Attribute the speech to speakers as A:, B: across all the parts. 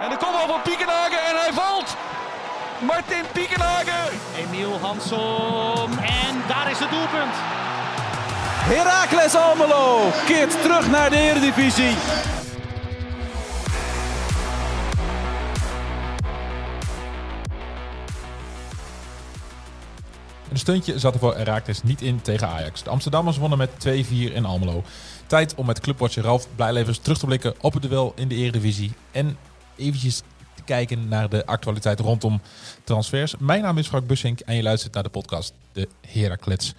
A: En de kopbal van Piekenhagen en hij valt. Martin Piekenhagen.
B: Emiel Hansom. En daar is het doelpunt.
C: Heracles Almelo keert terug naar de Eredivisie.
D: Een stuntje zat er voor Herakles niet in tegen Ajax. De Amsterdammers wonnen met 2-4 in Almelo. Tijd om met clubwatcher Ralf Blijlevers terug te blikken op het duel in de Eredivisie. En eventjes te kijken naar de actualiteit rondom transfers. Mijn naam is Frank Bussink en je luistert naar de podcast De Heracles.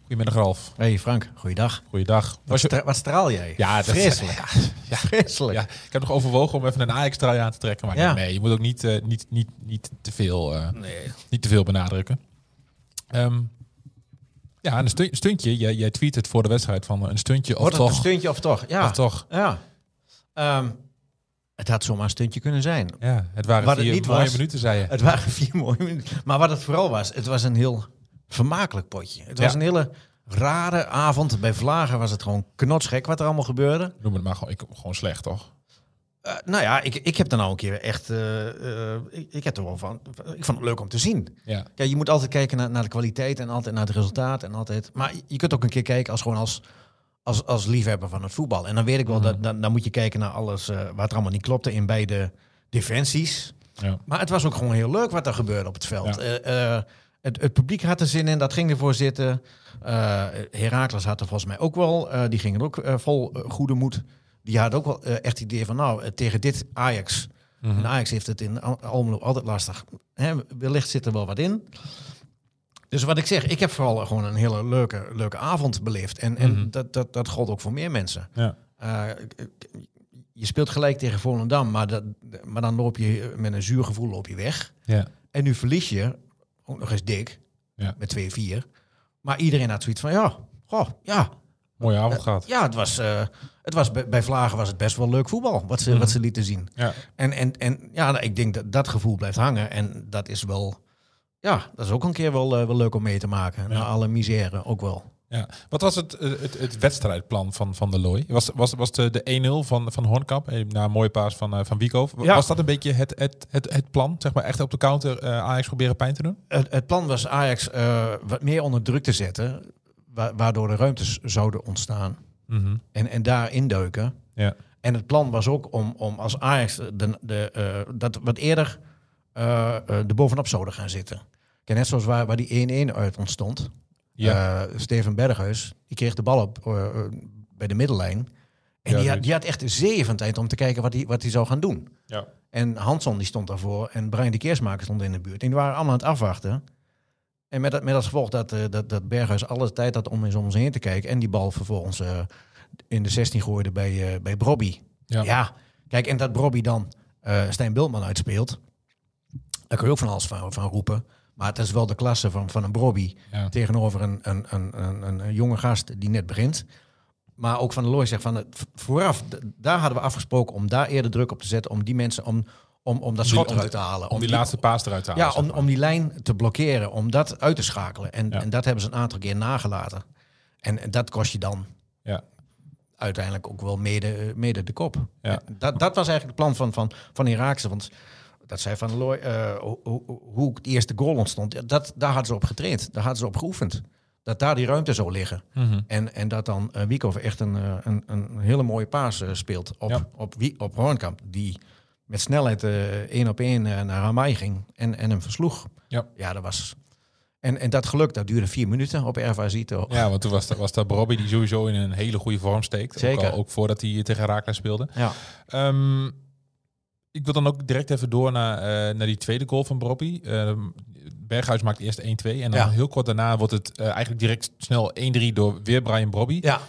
D: Goedemiddag Ralf.
E: Hey Frank, goeiedag.
D: Goeiedag.
E: Wat, stra wat straal jij?
D: Ja, dat
E: vreselijk.
D: Ja, ja,
E: Vreselijk.
D: ja, ik heb nog overwogen om even een Ajax-trui aan te trekken. Maar ik
E: Ja.
D: nee, je moet ook niet, eh, niet, niet, niet, te, veel, eh,
E: Nee.
D: niet te veel benadrukken. Ehm, ja, en een stu- stuntje. Jij, jij tweet het voor de wedstrijd van een stuntje of
E: Wordt het
D: toch.
E: een stuntje of toch? Ja.
D: Of toch.
E: Ja. Ehm, het had zomaar een stuntje kunnen zijn.
D: Ja, het waren
E: Wat het
D: vier
E: niet
D: mooie
E: was-
D: minuten, zei je.
E: Het waren vier mooie minuten. Maar wat het vooral was, het was een heel vermakelijk potje. Het was
D: Ja.
E: een hele rare avond. Bij Vlagen was het gewoon knotsgek wat er allemaal gebeurde.
D: Noem het maar gewoon, ik, gewoon slecht, toch?
E: Eh, nou ja, ik, ik heb er nou een keer echt... eh, eh, ik, ik heb er wel van... Ik vond het leuk om te zien.
D: Ja.
E: Kijk, je moet altijd kijken naar, naar de kwaliteit en altijd naar het resultaat. En altijd, maar je kunt ook een keer kijken als gewoon als, als, als liefhebber van het voetbal. En dan weet ik wel, dat, dan, dan moet je kijken naar alles eh, wat er allemaal niet klopte in beide defensies.
D: Ja.
E: Maar het was ook gewoon heel leuk wat er gebeurde op het veld.
D: Ja.
E: Eh, eh, het, het publiek had er zin in, dat ging ervoor zitten. Eh Herakles had er volgens mij ook wel. die gingen ook vol goede moed. Die had ook wel echt het idee van, nou, tegen dit Ajax.
D: Mhm.
E: En Ajax heeft het in Al- Almelo altijd lastig. Hè, wellicht zit er wel wat in. Dus wat ik zeg, ik heb vooral gewoon een hele leuke, leuke avond beleefd. En, en
D: Mhm.
E: dat, dat, dat gold ook voor meer mensen.
D: Ja.
E: Eh, je speelt gelijk tegen Volendam, maar, dat, maar dan loop je met een zuur gevoel loop je weg.
D: Ja.
E: En nu verlies je, ook nog eens dik,
D: Ja.
E: met 2-4. Maar iedereen had zoiets van, ja, goh, ja,
D: Mooie avond gehad.
E: ja, het was, eh, het was bij, Vlagen was het best wel leuk voetbal, wat ze,
D: Mhm.
E: wat ze lieten zien.
D: Ja.
E: En, en, en ja, ik denk dat dat gevoel blijft hangen. En dat is wel, ja, dat is ook een keer wel, eh, wel leuk om mee te maken. Na alle misère ook wel.
D: Ja. Wat was het, eh, het, het wedstrijdplan van Van der Looy? Was, was, was de, de 1-0 van, van Hornkamp, eh, na een mooie paas van, eh, van
E: Ja.
D: was dat een beetje het, het, het, het plan? Zeg maar echt op de counter Ajax proberen pijn te doen?
E: Het, het plan was Ajax wat meer onder druk te zetten, wa- waardoor de ruimtes zouden ontstaan.
D: Mhm.
E: En, en daar induiken.
D: Ja.
E: En het plan was ook om, om als Ajax de, de, dat wat eerder er bovenop zouden gaan zitten. Kijk, net zoals waar, waar die 1-1 uit ontstond.
D: Ja.
E: Eh, Steven Berghuis, die kreeg de bal op bij de middellijn. En
D: Ja,
E: die, had, die had echt zeven tijd om te kijken wat hij wat hij zou gaan doen.
D: Ja.
E: En Hansson die stond daarvoor en Brian de Keersmaker stond in de buurt. En die waren allemaal aan het afwachten. En met dat, met dat gevolg dat, dat, dat Berghuis alle tijd had om eens om ons heen te kijken. En die bal vervolgens in de 16 gooide bij, bij Brobby.
D: Ja.
E: Ja. kijk, en dat Brobby dan Stijn Bultman uitspeelt. Daar kun je ook van alles van, van roepen. Maar het is wel de klasse van, van een Brobby
D: Ja.
E: tegenover een, een, een, een, een, jonge gast die net begint. Maar ook van de Looy zegt van het, vooraf, d- daar hadden we afgesproken om daar eerder druk op te zetten. Om die mensen, om, om, om dat schot eruit te halen.
D: Om die laatste paas eruit te halen.
E: Ja, om,
D: maar.
E: om die lijn te blokkeren, om dat uit te schakelen. En,
D: Ja.
E: en dat hebben ze een aantal keer nagelaten. En, en dat kost je dan
D: Ja.
E: uiteindelijk ook wel mede, mede de kop.
D: Ja.
E: Dat, dat was eigenlijk het plan van, van, van Iraakse. Want dat zei Van Looy, eh, hoe, hoe, hoe het eerste goal ontstond, dat, daar hadden ze op getraind. Daar hadden ze op geoefend. Dat daar die ruimte zou liggen.
D: Mhm.
E: En, en dat dan uh, Wiekhoff echt een, eh, een, een hele mooie paas speelt op,
D: Ja.
E: op, Wie- op Hoornkamp. Die met snelheid één op één naar Ramai ging en, en hem versloeg.
D: Ja.
E: ja, dat was... En, en dat geluk, dat duurde vier minuten op Erva Zito.
D: Ja, want toen was, dat- was dat Bobby die sowieso in een hele goede vorm steekt.
E: Zeker.
D: Ook, al, ook voordat hij tegen Raakles speelde.
E: Ja.
D: Ehm, ik wil dan ook direct even door naar, eh, naar die tweede goal van Bobby. Ehm Berghuis maakt eerst 1-2 en dan
E: Ja.
D: heel kort daarna wordt het eh, eigenlijk direct snel 1-3 door weer Brian Brobby.
E: Ja.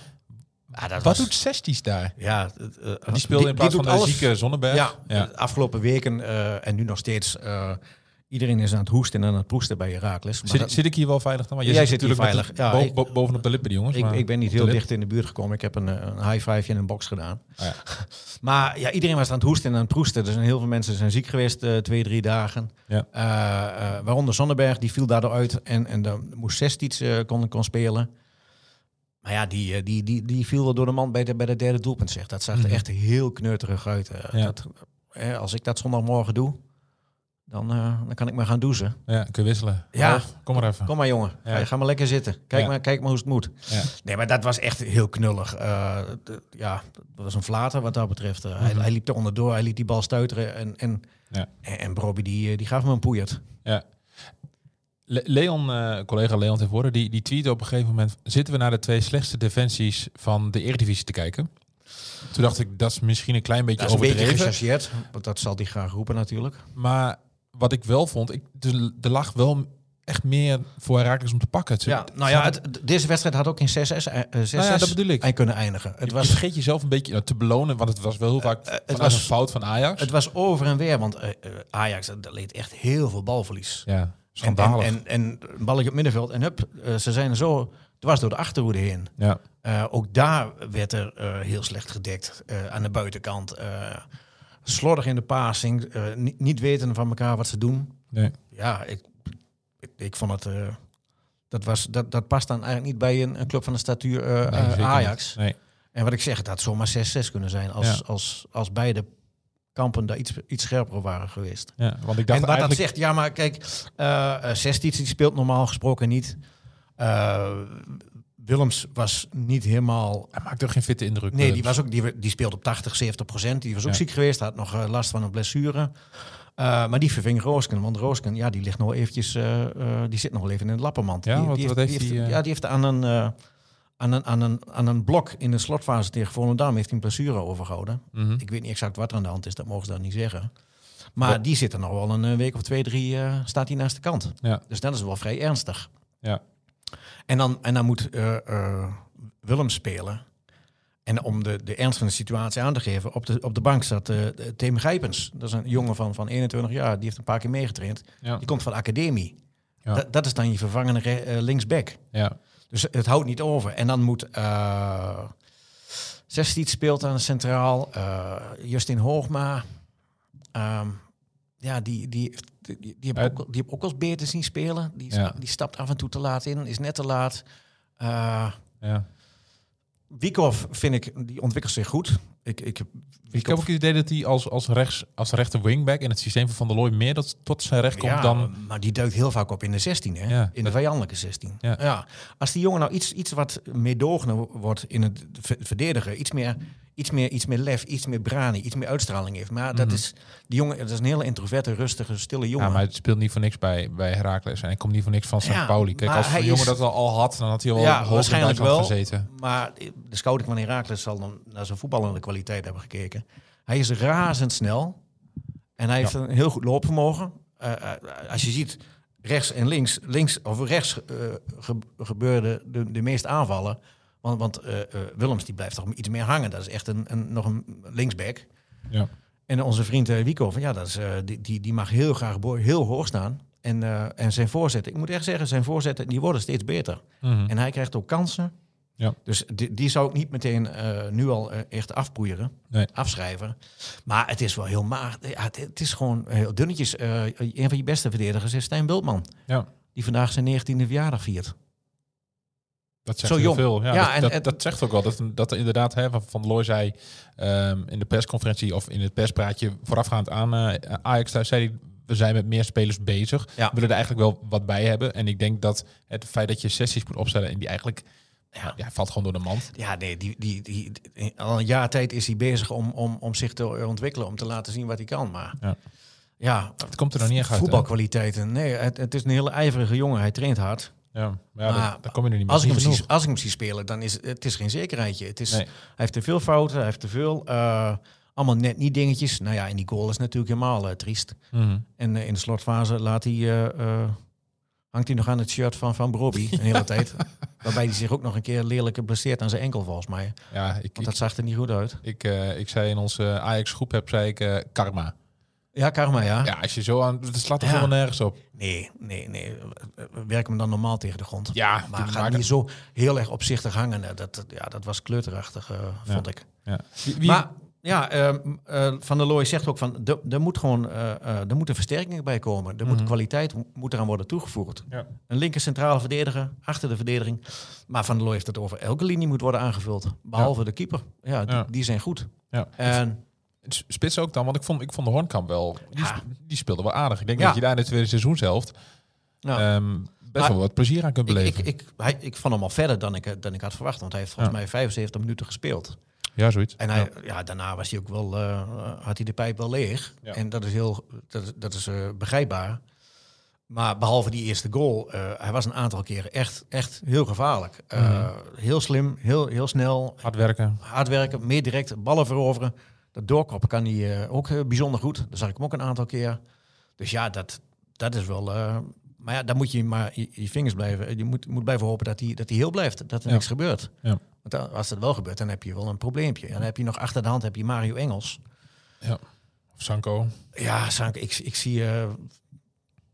E: Ja, dat
D: Wat
E: was,
D: doet Zesties daar?
E: Ja, eh,
D: Die speelde in plaats van de
E: alles-
D: zieke Zonneberg.
E: Ja,
D: ja.
E: de afgelopen weken eh, en nu nog steeds. Iedereen is aan het hoesten en aan het proesten bij Herakles. Maar
D: Zit,
E: dat-
D: zit ik hier wel veilig dan? Want jij
E: Jij
D: zit natuurlijk
E: veilig.
D: de-
E: Ja,
D: bo-
E: ik-
D: bo- bovenop de lippen, jongens.
E: ik,
D: maar
E: ik ben niet heel dicht in de buurt gekomen. Ik heb een, een high five in een box gedaan.
D: Ah, ja.
E: Maar ja, iedereen was aan het hoesten en aan het proesten. Er zijn heel veel mensen zijn ziek geweest, eh, twee, drie dagen.
D: Ja.
E: Eh, eh, waaronder Zonneberg, die viel daardoor uit. En, en dan moest Sestits eh kon, kon spelen. Maar ja, die, die, die, die viel wel door de man bij de, bij de derde doelpunt. Zeg. Dat zag er
D: Mhm.
E: echt heel kneuterig uit.
D: Ja.
E: Dat, hè, als ik dat zondagmorgen doe, dan, eh, dan kan ik maar gaan douchen.
D: Ja, kun je wisselen.
E: Ja.
D: Kom maar even.
E: Kom maar jongen,
D: Ja.
E: ga, ga maar lekker zitten. Kijk,
D: Ja.
E: maar, kijk maar hoe het moet.
D: Ja.
E: Nee, maar dat was echt heel knullig. Eh, ja, dat was een flater wat dat betreft. Eh, hij,
D: Mhm.
E: hij liep er onderdoor, hij liet die bal stuiteren. En, en, en, en Bobby die, die gaf me een poeiert.
D: Ja. Le- Leon, collega Leon tevoren, die, die tweette op een gegeven moment... zitten we naar de twee slechtste defensies van de Eredivisie te kijken? Toen dacht ik, dat is misschien een klein beetje
E: Dat is een beetje
D: overdreven.
E: want dat zal hij graag roepen natuurlijk.
D: Maar wat ik wel vond, ik, er, er lag wel echt meer voor Herakles om te pakken. Het-
E: Ja, nou ja, het, deze wedstrijd had ook in 6-6 eh, 6-6
D: Nou ja,
E: kunnen eindigen. Het
D: Het
E: was,
D: je vergeet jezelf een beetje nou, te belonen, want het was wel heel vaak
E: het
D: het
E: was-
D: een fout van Ajax.
E: het was over en weer, want eh, eh, Ajax dat leed echt heel veel balverlies.
D: ja,
E: En,
D: schandalig.
E: en, en, en een balletje op middenveld en hup, eh, ze zijn er zo dwars door de achterhoede heen.
D: ja.
E: Eh, ook daar werd er eh, heel slecht gedekt eh, aan de buitenkant. Slordig in de passing, eh, niet, niet weten van elkaar wat ze doen.
D: Nee.
E: Ja, ik, ik, ik vond het. eh, dat, was, dat, dat past dan eigenlijk niet bij een, een club van de statuur eh,
D: Nee,
E: Ajax.
D: Nee.
E: En wat ik zeg, het had zomaar 6-6 kunnen zijn als,
D: Ja.
E: als, als beide kampen daar iets, iets scherper waren geweest.
D: Ja, want ik dacht
E: en wat
D: eigenlijk...
E: dat zegt, ja, maar kijk, uh, Sestits die speelt normaal gesproken niet. Willems was niet helemaal.
D: Hij maakt toch geen fitte indruk.
E: Nee, die,
D: Willems.
E: was ook, die, die speelde op 80, 70 procent. Die was ook
D: Ja.
E: ziek geweest, had nog eh, last van een blessure. Eh, maar die verving Roosken. Want Roosken, ja, die ligt nog eventjes, eh, eh, die zit nog wel even in de lappenmand.
D: Ja,
E: die,
D: wat-
E: die
D: wat
E: die
D: heeft eh?
E: Ja, die heeft aan een, eh, aan, een, aan, een, aan een blok in de slotfase tegen Volendam heeft hij een blessure overgehouden.
D: Mhm.
E: Ik weet niet exact wat er aan de hand is, dat mogen ze dan niet zeggen. Maar
D: Wat-
E: die zit er nog wel een eh, week of twee, drie, eh, staat hij naast de kant.
D: Ja.
E: Dus dat is wel vrij ernstig.
D: Ja.
E: En dan, en dan moet eh eh, Willem spelen. En om de, de ernst van de situatie aan te geven, op de, op de bank staat eh Tim Gijpens. Dat is een jongen van, van 21 jaar, die heeft een paar keer meegetraind.
D: Ja.
E: Die komt van de academie.
D: Ja.
E: Dat, dat is dan je vervangende linksback.
D: Ja.
E: Dus het houdt niet over. En dan moet uh, Zestiet speelt aan centraal. Justin Hoogma. Ehm, ja, die, die, die, ook, die heb ook als beter zien spelen. Die,
D: Ja.
E: die stapt af en toe te laat in, is net te laat. Eh
D: ja.
E: Wiekhoff vind ik, die ontwikkelt zich goed. Ik, ik,
D: Ik heb ook het idee dat hij als, als, rechts, als rechter wingback in het systeem van Van der Looy meer dat, tot zijn recht komt
E: ja,
D: dan...
E: maar die duikt heel vaak op in de 16, hè?
D: Ja.
E: in de vijandelijke 16.
D: Ja.
E: Ja. Als die jongen nou iets, iets wat meedogener wordt in het ver- verdedigen, iets meer, iets, meer, iets meer lef, iets meer brani, iets meer uitstraling heeft. Maar dat
D: Mhm.
E: is, die jongen, dat is een hele introverte, rustige, stille jongen.
D: Ja, maar het speelt niet voor niks bij, bij Herakles. En hij komt niet voor niks van St.
E: Ja,
D: Pauli. Kijk, als een jongen
E: is-
D: dat al, al had, dan had hij wel
E: Ja, waarschijnlijk wel.
D: gezeten.
E: Maar de scouting van Herakles zal dan naar zijn voetballende kwaliteit hebben gekeken. Hij is razendsnel en hij heeft een heel goed loopvermogen. Eh, eh, als je ziet, rechts en links, links of rechts eh, ge- gebeurde de, de meeste aanvallen. Want, want eh, eh, Willems die blijft toch iets meer hangen. Dat is echt een, een, nog een linksback.
D: Ja.
E: En onze vriend uh, van ja, dat is, die, die, die mag heel graag heel hoog staan. En, en zijn voorzetten, ik moet echt zeggen, zijn voorzetten die worden steeds beter.
D: Mhm.
E: En hij krijgt ook kansen.
D: Ja.
E: Dus die, die zou ik niet meteen nu al echt afpoeieren,
D: Nee.
E: afschrijven. Maar het is wel heel maag. Ja, het, het is gewoon heel dunnetjes. Een van je beste verdedigers is Stijn Bultman.
D: Ja.
E: Die vandaag zijn 19e verjaardag viert.
D: Dat zegt
E: Zo
D: heel
E: jong.
D: veel. Ja,
E: Ja,
D: dat,
E: en-
D: dat,
E: en-
D: dat zegt ook wel. Dat, dat er inderdaad, hè, van Van Looy zei ehm, in de persconferentie of in het perspraatje voorafgaand aan eh, Ajax, zei hij, we zijn met meer spelers bezig.
E: Ja.
D: We willen er eigenlijk wel wat bij hebben. En ik denk dat het feit dat je sessies moet opstellen en die eigenlijk, ja, ja, valt gewoon door de mand.
E: Ja, nee, die, die, die, die- al een jaar tijd is hij bezig om, om, om zich te ontwikkelen, om te laten zien wat hij kan. Maar
D: Ja.
E: ja,
D: Het komt er nog niet echt uit.
E: voetbalkwaliteiten. Nee, het, het is een hele ijverige jongen. Hij traint hard.
D: Ja, maar ja, kom je er niet mee.
E: Als ik, hem zie,
D: genoeg.
E: als ik hem zie spelen, dan is het is geen zekerheidje. Het is,
D: Nee.
E: Hij heeft te veel fouten, hij heeft te veel. eh, allemaal net niet dingetjes. Nou ja, en die goal is natuurlijk helemaal eh, triest.
D: Mhm.
E: En eh, in de slotfase laat hij, hangt hij nog aan het shirt van Van Broby een hele tijd. Waarbij hij zich ook nog een keer lelijk geblesseerd aan zijn enkel volgens mij.
D: Ja, ik,
E: Want
D: ik,
E: dat zag er niet goed uit.
D: ik, ik zei in onze Ajax groep heb, zei ik karma.
E: Ja, karma, ja.
D: Ja, als je zo aan, het slaat er
E: Ja.
D: helemaal nergens op.
E: Nee, nee, nee. We werken hem dan normaal tegen de grond.
D: Ja,
E: Maar
D: maken-
E: niet zo heel erg opzichtig hangen. Dat, ja, dat was kleuterachtig, eh, vond ik.
D: Ja. Wie, wie-
E: Maar ja, ehm, eh, Van der Looy zegt ook van, er- moet gewoon, eh, er moeten versterkingen bij komen. Er moet
D: Mhm.
E: kwaliteit moet eraan worden toegevoegd.
D: Ja.
E: Een linker centrale verdediger, achter de verdediging. Maar Van der Looy heeft het over elke linie moet worden aangevuld. Behalve de keeper. Ja, die, die zijn goed.
D: ja.
E: En
D: Spits ook dan, want ik vond, ik vond de Hornkamp wel, die,
E: Ja.
D: sp- die speelde wel aardig. Ik denk
E: Ja.
D: dat je daar in de tweede seizoenshelft
E: Nou,
D: ehm, best
E: Maar
D: wel wat plezier aan kunt beleven.
E: ik, ik, hij, ik vond hem al verder dan ik, dan ik had verwacht. Want hij heeft volgens
D: Ja.
E: mij 75 minuten gespeeld.
D: ja, zoiets.
E: En hij,
D: Ja.
E: ja. daarna was hij ook wel, eh, had hij de pijp wel leeg.
D: Ja.
E: En dat is heel dat, dat is eh, begrijpbaar. Maar behalve die eerste goal, eh, hij was een aantal keren echt, echt heel gevaarlijk.
D: Mhm.
E: Heel slim, heel, heel snel,
D: Hard werken.
E: hard werken, meer direct ballen veroveren. Dat doorkoppen kan hij eh, ook eh, bijzonder goed. Dat zag ik hem ook een aantal keer. Dus ja, dat, dat is wel. eh, maar ja, dan moet je maar je, je vingers blijven. Je moet, moet blijven hopen dat hij, dat hij heel blijft. Dat er
D: Ja.
E: niks gebeurt.
D: Ja.
E: Want dan- als dat wel gebeurt, dan heb je wel een probleempje. En dan heb je nog achter de hand heb je Mario Engels.
D: Of Sanko.
E: Ja, Sank, ik, ik zie. eh,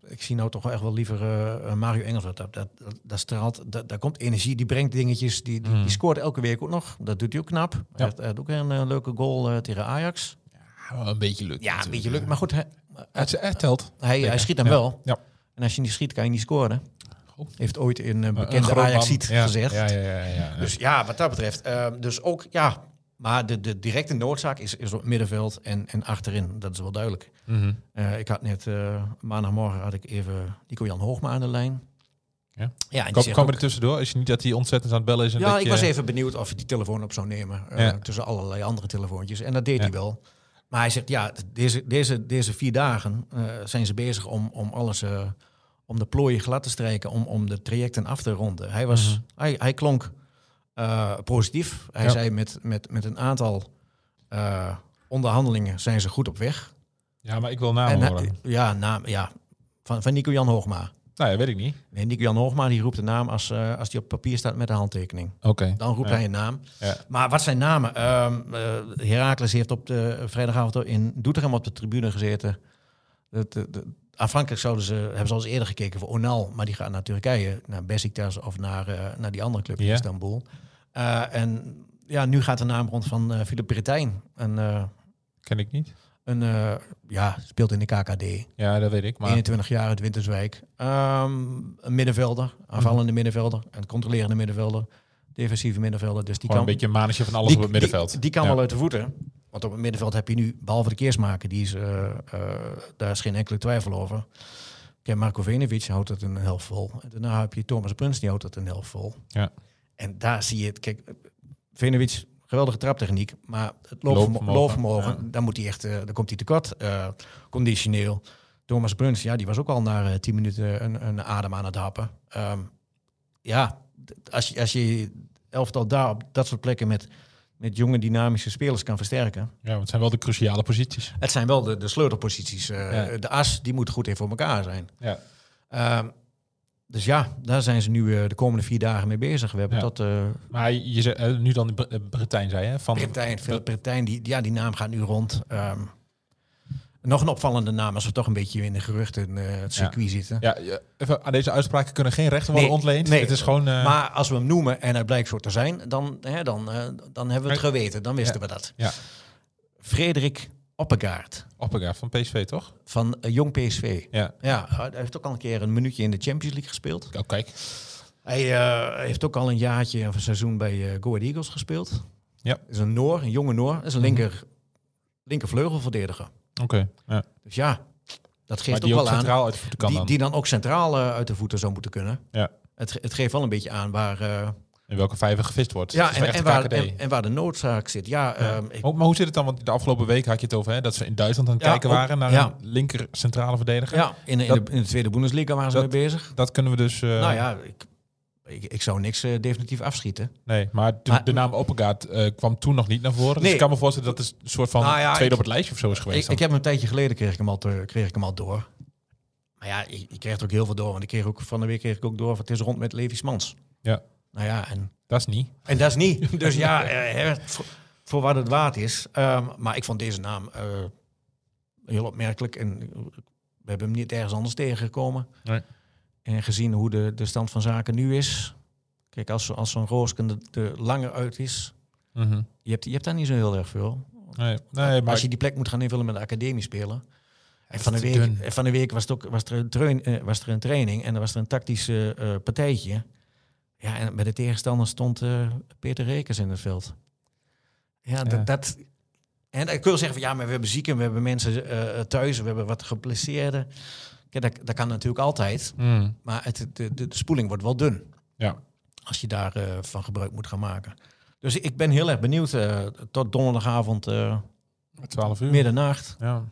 E: ik zie nou toch echt wel liever eh, Mario Engels. Dat, dat, dat, dat straalt, dat, daar komt energie, die brengt dingetjes. Die, die,
D: Mm.
E: die scoort elke week ook nog. Dat doet hij ook knap. Hij heeft, hij ook een eh, leuke goal eh, tegen Ajax.
D: Ja, een beetje lukt.
E: Ja, een beetje leuk. Maar goed, hij,
D: Het, het telt.
E: hij, hij schiet hem
D: Ja.
E: wel.
D: Ja.
E: En als je niet schiet, kan je niet scoren.
D: Goed.
E: Heeft ooit eh,
D: Een
E: bekende ajax
D: Ja,
E: gezegd.
D: Ja, ja, ja. ja,
E: Dus ja, wat dat betreft. eh, dus ook, ja. Maar de, de directe noodzaak is, is op middenveld en, en achterin. Dat is wel duidelijk.
D: Mhm.
E: Eh, ik had net, eh, maandagmorgen had ik even Nico-Jan Hoogma aan de lijn.
D: Ja?
E: Ja, en
D: Kom,
E: ook-
D: er tussendoor? Is je niet dat hij ontzettend aan het bellen is? En
E: ja,
D: dat
E: ik
D: je-
E: was even benieuwd of hij die telefoon op zou nemen. eh,
D: Ja.
E: Tussen allerlei andere telefoontjes. En dat deed
D: Ja.
E: hij wel. Maar hij zegt, ja, deze, deze, deze vier dagen zijn ze bezig om, om alles... om de plooien glad te strijken, om, om de trajecten af te ronden. Hij, was,
D: Mhm.
E: hij, hij klonk eh, positief. Hij
D: Ja.
E: zei met, met, met een aantal eh, onderhandelingen zijn ze goed op weg.
D: Ja, maar ik wil namen
E: En, hij-
D: horen.
E: ja, naam, ja, van, van Nico-Jan Hoogma.
D: Nou ja, weet ik niet.
E: Nee, Nico-Jan Hoogma die roept de naam als, eh, als die op papier staat met de handtekening.
D: Oké.
E: Dan roept
D: Ja.
E: hij een naam.
D: Ja.
E: Maar wat zijn namen? Eh, Heracles heeft op de vrijdagavond in Doetinchem op de tribune gezeten. Dat, de- aanvankelijk zouden ze, hebben ze al eens eerder gekeken voor Onal, maar die gaat naar Turkije, naar Besiktas of naar, eh, naar die andere club in
D: Ja.
E: Istanbul. Eh, en ja, nu gaat de naam rond van eh Philip eh,
D: Ken ik niet.
E: een ja, speelt in de KKD.
D: Ja, dat weet ik. Maar
E: 21 jaar uit Winterswijk. Ehm, een middenvelder, aanvallende
D: Mhm.
E: middenvelder, een controlerende middenvelder, defensieve middenvelder. Dus die
D: gewoon
E: kan
D: een beetje een manetje van alles
E: die,
D: op het middenveld.
E: Die, die kan
D: Ja.
E: wel uit de voeten. Want op het middenveld heb je nu, behalve de keersmaker, die is, eh, eh, daar is geen enkele twijfel over. Kijk, Marco Venovic houdt het een helft vol. En daarna heb je Thomas Prins, die houdt het een helft vol.
D: Ja.
E: En daar zie je het. Kijk, Venovic, geweldige traptechniek, maar het
D: Loopvermogen,
E: loopvermogen,
D: ja.
E: dan moet hij echt, eh, dan komt hij tekort, conditioneel. Thomas Bruns, ja, die was ook al na 10 minuten een, een adem aan het happen. Ehm, ja, als je, als je elftal daar op dat soort plekken met, met jonge dynamische spelers kan versterken.
D: Ja, want het zijn wel de cruciale posities.
E: Het zijn wel de, de sleutelposities. eh,
D: Ja.
E: De as, die moet goed even voor elkaar zijn.
D: Ja.
E: Ehm, dus ja, daar zijn ze nu eh, de komende vier dagen mee bezig. We hebben
D: Ja.
E: tot uh,
D: Maar je eh, nu dan Bre- eh, Bretijn zei je, van
E: Bretijn, die, ja, die naam gaat nu rond. Ehm, nog een opvallende naam als we toch een beetje in de geruchten eh, het circuit zitten.
D: Ja, even, aan deze uitspraken kunnen geen rechten worden
E: Nee,
D: ontleend.
E: nee.
D: Het is gewoon... eh,
E: Maar als we hem noemen en het blijkt zo te zijn, dan, hè, dan, eh, dan hebben we het geweten. Dan wisten
D: Ja.
E: we dat.
D: Ja.
E: Frederik Oppegaard
D: Oppegaard van PSV, toch?
E: van Jong PSV.
D: Ja.
E: Ja, hij heeft ook al een keer een minuutje in de Champions League gespeeld.
D: Oh, kijk.
E: Hij heeft ook al een jaartje of een seizoen bij eh Go Ahead Eagles gespeeld.
D: Ja.
E: Is een Noor, een jonge Noor. Is een
D: Mhm.
E: linker, linker vleugelverdediger.
D: Oké. Ja.
E: Dus ja, dat
D: Maar
E: geeft ook wel aan.
D: centraal uit de kan
E: Die,
D: dan.
E: die dan ook centraal eh, uit de voeten zou moeten kunnen.
D: Ja.
E: Het, het geeft wel een beetje aan waar, eh,
D: In welke vijver gevist wordt.
E: ja, en, waar, en, en waar de noodzaak zit. Ja,
D: Ja.
E: ehm, ik,
D: Oh, maar hoe zit het dan? Want de afgelopen week had je het over hè, dat ze in Duitsland aan het
E: Ja,
D: kijken
E: ook-
D: waren naar
E: ja.
D: een linker centrale verdediger.
E: ja in, de- in, de, in de tweede Bundesliga waren ze
D: Dat-
E: mee bezig.
D: Dat kunnen we dus. eh,
E: nou ja, ik, ik, ik zou niks eh, definitief afschieten.
D: Nee, maar de,
E: Maar-
D: de naam Oppegaard eh, kwam toen nog niet naar voren. Dus
E: Nee.
D: ik kan me voorstellen dat het een soort van
E: Nou ja,
D: tweede
E: ik-
D: op het lijstje of zo is geweest.
E: Ik, ik heb hem een tijdje geleden kreeg ik hem al, te, kreeg ik hem al door. Maar ja, je, je krijgt ook heel veel door. Want ik kreeg ook van de week kreeg ik ook door. van Het is rond met Levi Smans.
D: Ja.
E: Nou ja, en,
D: Dat is niet.
E: en dat is niet. Dus ja, eh, voor, voor wat het waard is. Ehm, maar ik vond deze naam heel opmerkelijk. En we hebben hem niet ergens anders tegengekomen.
D: Nee.
E: En gezien hoe de, de stand van zaken nu is. Kijk, als, als zo'n Roosken er- er langer uit is.
D: Mhm.
E: Je hebt, je hebt daar niet zo heel erg veel.
D: Nee, nee, maar
E: Als je die plek moet gaan invullen met de academie spelen. En van de, week,
D: dun.
E: van de week was, het ook, was, er een eh, was er een training en er was er een tactisch eh, eh, partijtje. Ja, en bij de tegenstander stond eh, Peter Rekers in het veld. Ja,
D: Ja.
E: dat... en, kun je zeggen van ja, maar we hebben zieken, we hebben mensen eh, thuis, we hebben wat geblesseerden. Dat, dat kan natuurlijk altijd.
D: Mm.
E: Maar het, de, de, de spoeling wordt wel dun
D: Ja.
E: als je daarvan van gebruik moet gaan maken. Dus ik ben heel erg benieuwd eh, tot donderdagavond, eh
D: 12 uur.
E: middernacht.
D: Ja.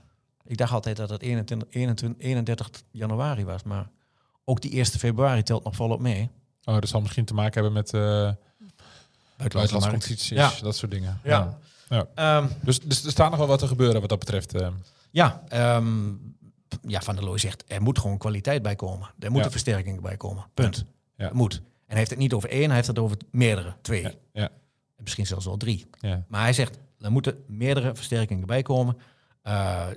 E: Ik dacht altijd dat het 21, 21, 31 januari was, maar ook die 1 februari telt nog volop mee.
D: Oh, dat zal misschien te maken hebben met eh buitenlandse competities,
E: Ja.
D: dat soort dingen.
E: Ja.
D: Ja.
E: Ehm,
D: Dus, dus er staat nog wel wat te gebeuren wat dat betreft. eh.
E: ja, ehm, ja, Van der Looy zegt, er moet gewoon kwaliteit bij komen. Er moet
D: Ja.
E: een versterking bij komen. Punt.
D: Ja.
E: Het moet. En hij heeft het niet over één, hij heeft het over meerdere, twee.
D: ja. Ja.
E: En misschien zelfs wel drie.
D: Ja.
E: Maar hij zegt, er moeten meerdere versterkingen bij komen. Uh,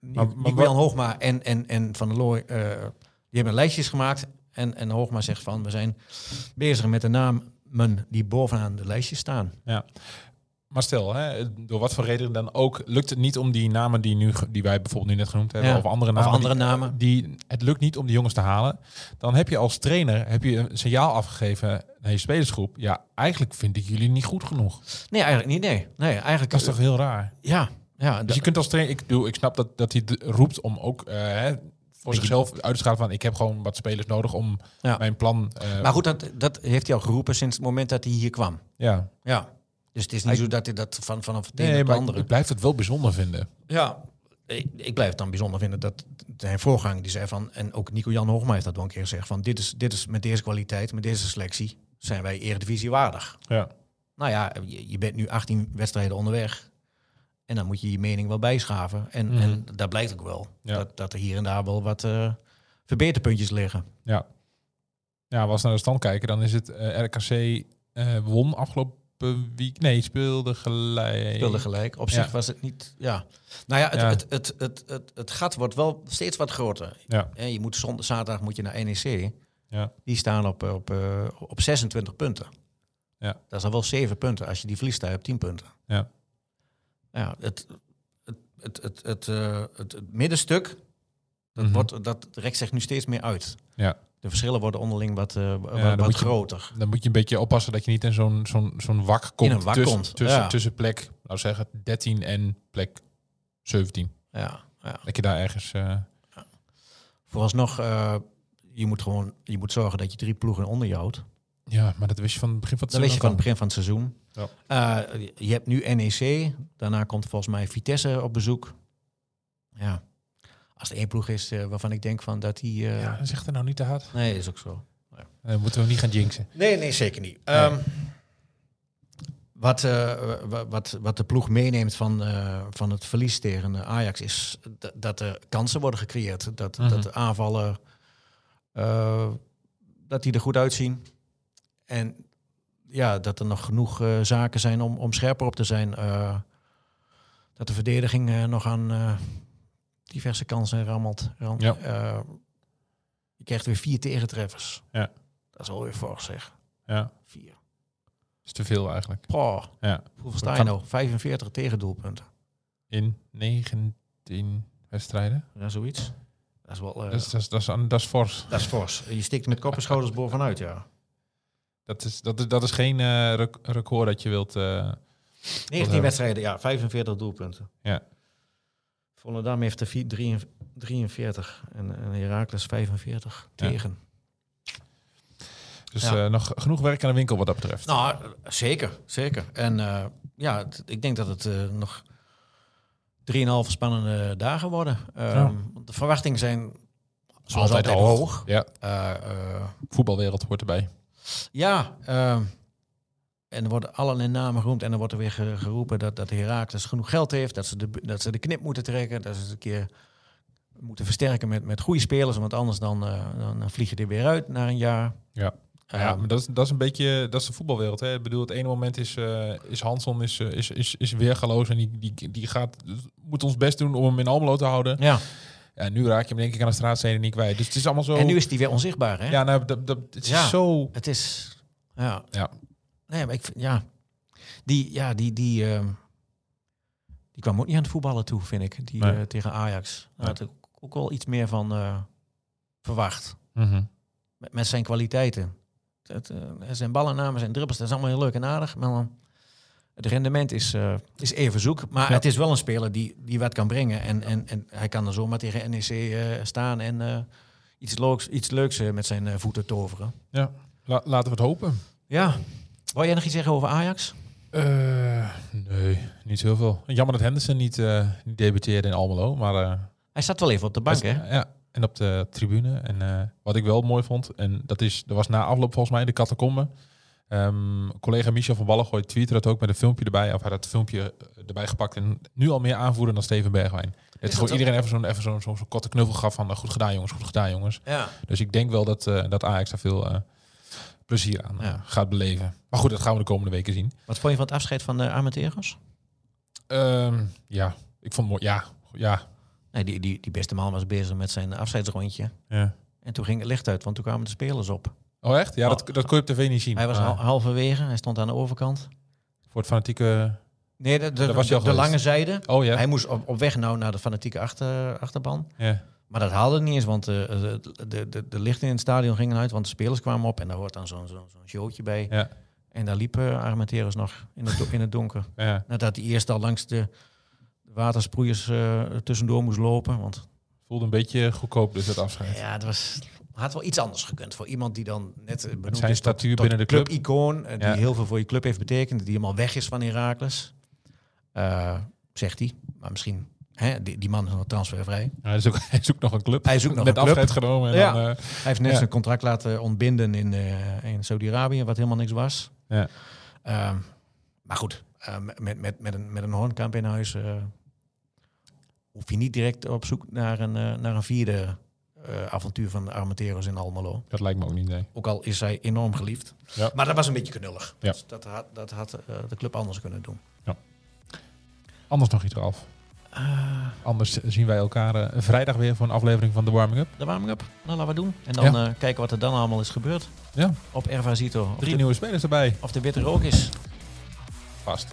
D: Maar-
E: Jan Hoogma en, en, en Van der Looy, eh, die hebben lijstjes gemaakt. En, en Hoogma zegt van, we zijn bezig met de namen die bovenaan de lijstjes staan.
D: Ja. Maar stel, hè, door wat voor reden dan ook, lukt het niet om die namen die, nu, die wij bijvoorbeeld nu net genoemd hebben,
E: Ja.
D: of andere
E: Of
D: namen,
E: andere
D: die,
E: namen.
D: die, het lukt niet om die jongens te halen. Dan heb je als trainer heb je een signaal afgegeven naar je spelersgroep. Ja, eigenlijk vind ik jullie niet goed genoeg.
E: Nee, eigenlijk niet. Nee, nee eigenlijk.
D: Dat is toch heel raar?
E: Ja, ja.
D: Dus je kunt als trainer, ik, bedoel, ik snap dat, dat hij roept om ook eh, hè, voor zichzelf uit te schalen van ik heb gewoon wat spelers nodig om
E: Ja.
D: mijn plan. eh,
E: maar goed, dat, dat heeft hij al geroepen sinds het moment dat hij hier kwam.
D: ja.
E: Ja. Dus het is niet zo dat hij dat van, vanaf het
D: Nee, maar
E: andere...
D: ik blijf het wel bijzonder vinden.
E: Ja, ik, ik blijf het dan bijzonder vinden dat zijn voorganger die zei van, en ook Nico-Jan Hoogma heeft dat wel een keer gezegd, van dit is, dit is met deze kwaliteit, met deze selectie, zijn wij eredivisie waardig.
D: Ja.
E: Nou ja, je, je bent nu 18 wedstrijden onderweg. En dan moet je je mening wel bijschaven. En,
D: Mhm.
E: en dat blijkt ook wel.
D: Ja.
E: Dat, dat er hier en daar wel wat eh, verbeterpuntjes liggen.
D: Ja. Ja, als we naar de stand kijken, dan is het eh, RKC eh, won afgelopen week. Nee, speelde gelijk.
E: Speelde gelijk. Op
D: Ja.
E: zich was het niet... Ja. Nou ja, het,
D: Ja.
E: Het, het, het, het, het gat wordt wel steeds wat groter.
D: Ja.
E: En je moet zondag, zaterdag moet je naar NEC.
D: Ja.
E: Die staan op, op, eh, op 26 punten.
D: Ja.
E: Dat is al wel 7 punten. Als je die verliest, je op 10 punten.
D: Ja.
E: Ja, het, het, het, het, het, het, het middenstuk, dat,
D: Mhm.
E: wordt, dat rekt zich nu steeds meer uit.
D: Ja.
E: De verschillen worden onderling wat, eh, wat,
D: je-
E: groter.
D: Dan moet je een beetje oppassen dat je niet in zo'n zo'n zo'n wak komt.
E: een wak
D: tussen,
E: komt,
D: Tussen,
E: ja.
D: tussen plek, laten we zeggen, 13 en plek 17.
E: Ja, ja.
D: Dat je daar ergens... eh,
E: Vooralsnog, eh je moet gewoon je moet zorgen dat je drie ploegen onder je houdt.
D: ja, maar dat wist je van het begin van het
E: Dat weet je van het
D: seizoen
E: begin van het seizoen. Je hebt nu NEC. Daarna komt volgens mij Vitesse op bezoek. Ja. Als er één ploeg is eh, waarvan ik denk van dat die...
D: al.
E: eh,
D: Ja, zeg er nou niet te hard.
E: Nee, is ook zo.
D: Dan moeten we niet gaan jinxen.
E: Nee, nee, zeker niet. Ehm, wat, eh, wa- wat, wat de ploeg meeneemt van, eh, van het verlies tegen Ajax is dat er kansen worden gecreëerd. Dat,
D: Mhm.
E: dat de aanvallen eh, dat die er goed uitzien. En ja, dat er nog genoeg zaken zijn om, om scherper op te zijn. Eh, dat de verdediging nog aan eh, diverse kansen rammelt. Ram-
D: Ja.
E: eh, je krijgt weer vier tegentreffers.
D: Ja.
E: Dat is alweer fors zeg.
D: Ja,
E: Vier.
D: is te veel eigenlijk.
E: Poh,
D: Ja.
E: hoeveel sta je nou? 45 tegendoelpunten.
D: In 19 wedstrijden.
E: Ja, zoiets. Dat is wel... eh,
D: Dat is, dat, is, dat, is, dat is fors.
E: dat is fors. Je stikt met kop en schouders bovenuit, ja.
D: Dat is, dat is, dat is geen eh, rec- record dat je wilt... eh,
E: 19
D: Wat,
E: wedstrijden, ja. 45 doelpunten.
D: Ja.
E: Volendam heeft er vier- 43 en, en Heracles 45
D: Ja.
E: tegen.
D: dus
E: Ja.
D: eh, nog genoeg werk aan de winkel wat dat betreft.
E: Nou, zeker, zeker. En eh, ja, het- ik denk dat het eh, nog 3,5 spannende dagen worden. Ehm,
D: Ja.
E: De verwachtingen zijn zoals altijd, hoog.
D: Ja, voetbalwereld hoort erbij.
E: Ja, ehm, en er worden allerlei namen genoemd. En er wordt er weer ge- geroepen dat, dat Herakles genoeg geld heeft. Dat ze, de, dat ze de knip moeten trekken. Dat ze het een keer moeten versterken met, met goede spelers. Want anders dan, eh, dan, dan vlieg je er weer uit na een jaar.
D: Ja.
E: Ehm,
D: ja, maar dat is, dat is een beetje, dat is de voetbalwereld. Hè. Ik bedoel, het ene moment is, eh is Hanson is, eh, is, is, is weergaloos en die, die, die gaat, moet ons best doen om hem in Almelo te houden.
E: ja.
D: Ja, nu raak je hem denk ik aan de straatzijde niet kwijt. Dus het is allemaal zo...
E: En nu is die weer onzichtbaar, hè?
D: Ja, nou, dat, dat, het is
E: Ja.
D: zo...
E: Het is... Ja.
D: Ja.
E: Nee, maar ik vind... Ja. Die... Ja, die... die ehm, die kwam ook niet aan het voetballen toe, vind ik. Die
D: Nee.
E: eh, tegen Ajax. Daar had ik ook wel iets meer van eh, verwacht.
D: Mhm.
E: met, met zijn kwaliteiten. Het, eh, zijn ballennamen, zijn dribbels, dat is allemaal heel leuk en aardig. Maar dan, Het rendement is, is even zoek. Maar
D: Ja.
E: het is wel een speler die, die wat kan brengen. En, en, en hij kan er zomaar tegen NEC staan en iets, leuks, iets leuks met zijn voeten toveren.
D: Ja, La- laten we het hopen.
E: Ja. Wou jij nog iets zeggen over Ajax?
D: Eh, nee, niet heel veel. Jammer dat Henderson niet, niet debuteerde in Almelo, maar... eh,
E: Hij zat wel even op de bank, hè?
D: Ja, en op de tribune. En wat ik wel mooi vond, en dat is, er was na afloop volgens mij in de catacombe. Ehm, collega Michel van Ballengooi tweette dat ook met een filmpje erbij. Of hij had het filmpje erbij gepakt en nu al meer aanvoeren dan Steven Bergwijn. Het
E: dat
D: gewoon iedereen even zo'n even korte knuffel gaf van goed gedaan jongens, goed gedaan jongens.
E: Ja.
D: Dus ik denk wel dat, dat Ajax daar veel plezier aan eh,
E: Ja.
D: gaat beleven. Maar goed, dat gaan we de komende weken zien.
E: Wat vond je van het afscheid van de Armenteros?
D: Ehm, ja, ik vond het mooi. Ja, ja,
E: Nee, die, die, die beste man was bezig met zijn afscheidsrondje.
D: ja.
E: En toen ging het licht uit, want toen kwamen de spelers op.
D: Oh echt? Ja, dat, dat kon je op tv niet zien.
E: Hij was hal- halverwege, hij stond aan de overkant.
D: voor het fanatieke...
E: Nee, de, de, de, de lange zijde.
D: Oh ja.
E: Hij moest op, op weg nou naar de fanatieke achter, achterban.
D: ja.
E: Maar dat haalde het niet eens, want eh, de, de, de, de lichten in het stadion gingen uit, want de spelers kwamen op en daar hoort dan zo'n zo'n showtje bij.
D: Ja.
E: En daar liep uh, Armenteros nog in het, in het donker.
D: Ja.
E: Nadat hij eerst al langs de watersproeiers eh, tussendoor moest lopen. Want
D: Voelde een beetje goedkoop dus dat afscheid.
E: ja, het was, had wel iets anders gekund voor iemand die dan net eh, benoemd
D: zijn
E: is tot-
D: statuur
E: tot
D: binnen de club.
E: Club-icoon, eh, die
D: Ja.
E: heel veel voor je club heeft betekend, die helemaal weg is van Heracles. Eh, zegt hij. Maar misschien, hè, die, die man is nog transfervrij.
D: Ja, hij, zoekt, hij zoekt nog een club.
E: Hij zoekt nog
D: Met
E: een club.
D: afscheid genomen. En
E: Ja.
D: dan, eh,
E: Hij heeft net
D: Ja.
E: zijn contract laten ontbinden in, eh, in Saudi-Arabië, wat helemaal niks was.
D: Ja.
E: Ehm, maar goed, eh, met, met, met, een, met een Hoornkamp in huis hoef je niet direct op zoek naar een, naar een vierde avontuur van Armenteros in Almelo.
D: dat lijkt me ook niet, nee.
E: Ook al is hij enorm geliefd.
D: Ja.
E: Maar dat was een beetje knullig.
D: Ja.
E: Dus dat had, dat had de club anders kunnen doen.
D: Anders nog iets, Ralf.
E: Eh,
D: Anders zien wij elkaar eh, vrijdag weer voor een aflevering van de Warming Up.
E: de warming up. Nou, laten we doen. En dan
D: Ja.
E: eh, kijken wat er dan allemaal is gebeurd
D: Ja.
E: op Erva Zito. Of
D: Drie
E: de,
D: nieuwe spelers erbij.
E: of de witte rook is.
D: Vast.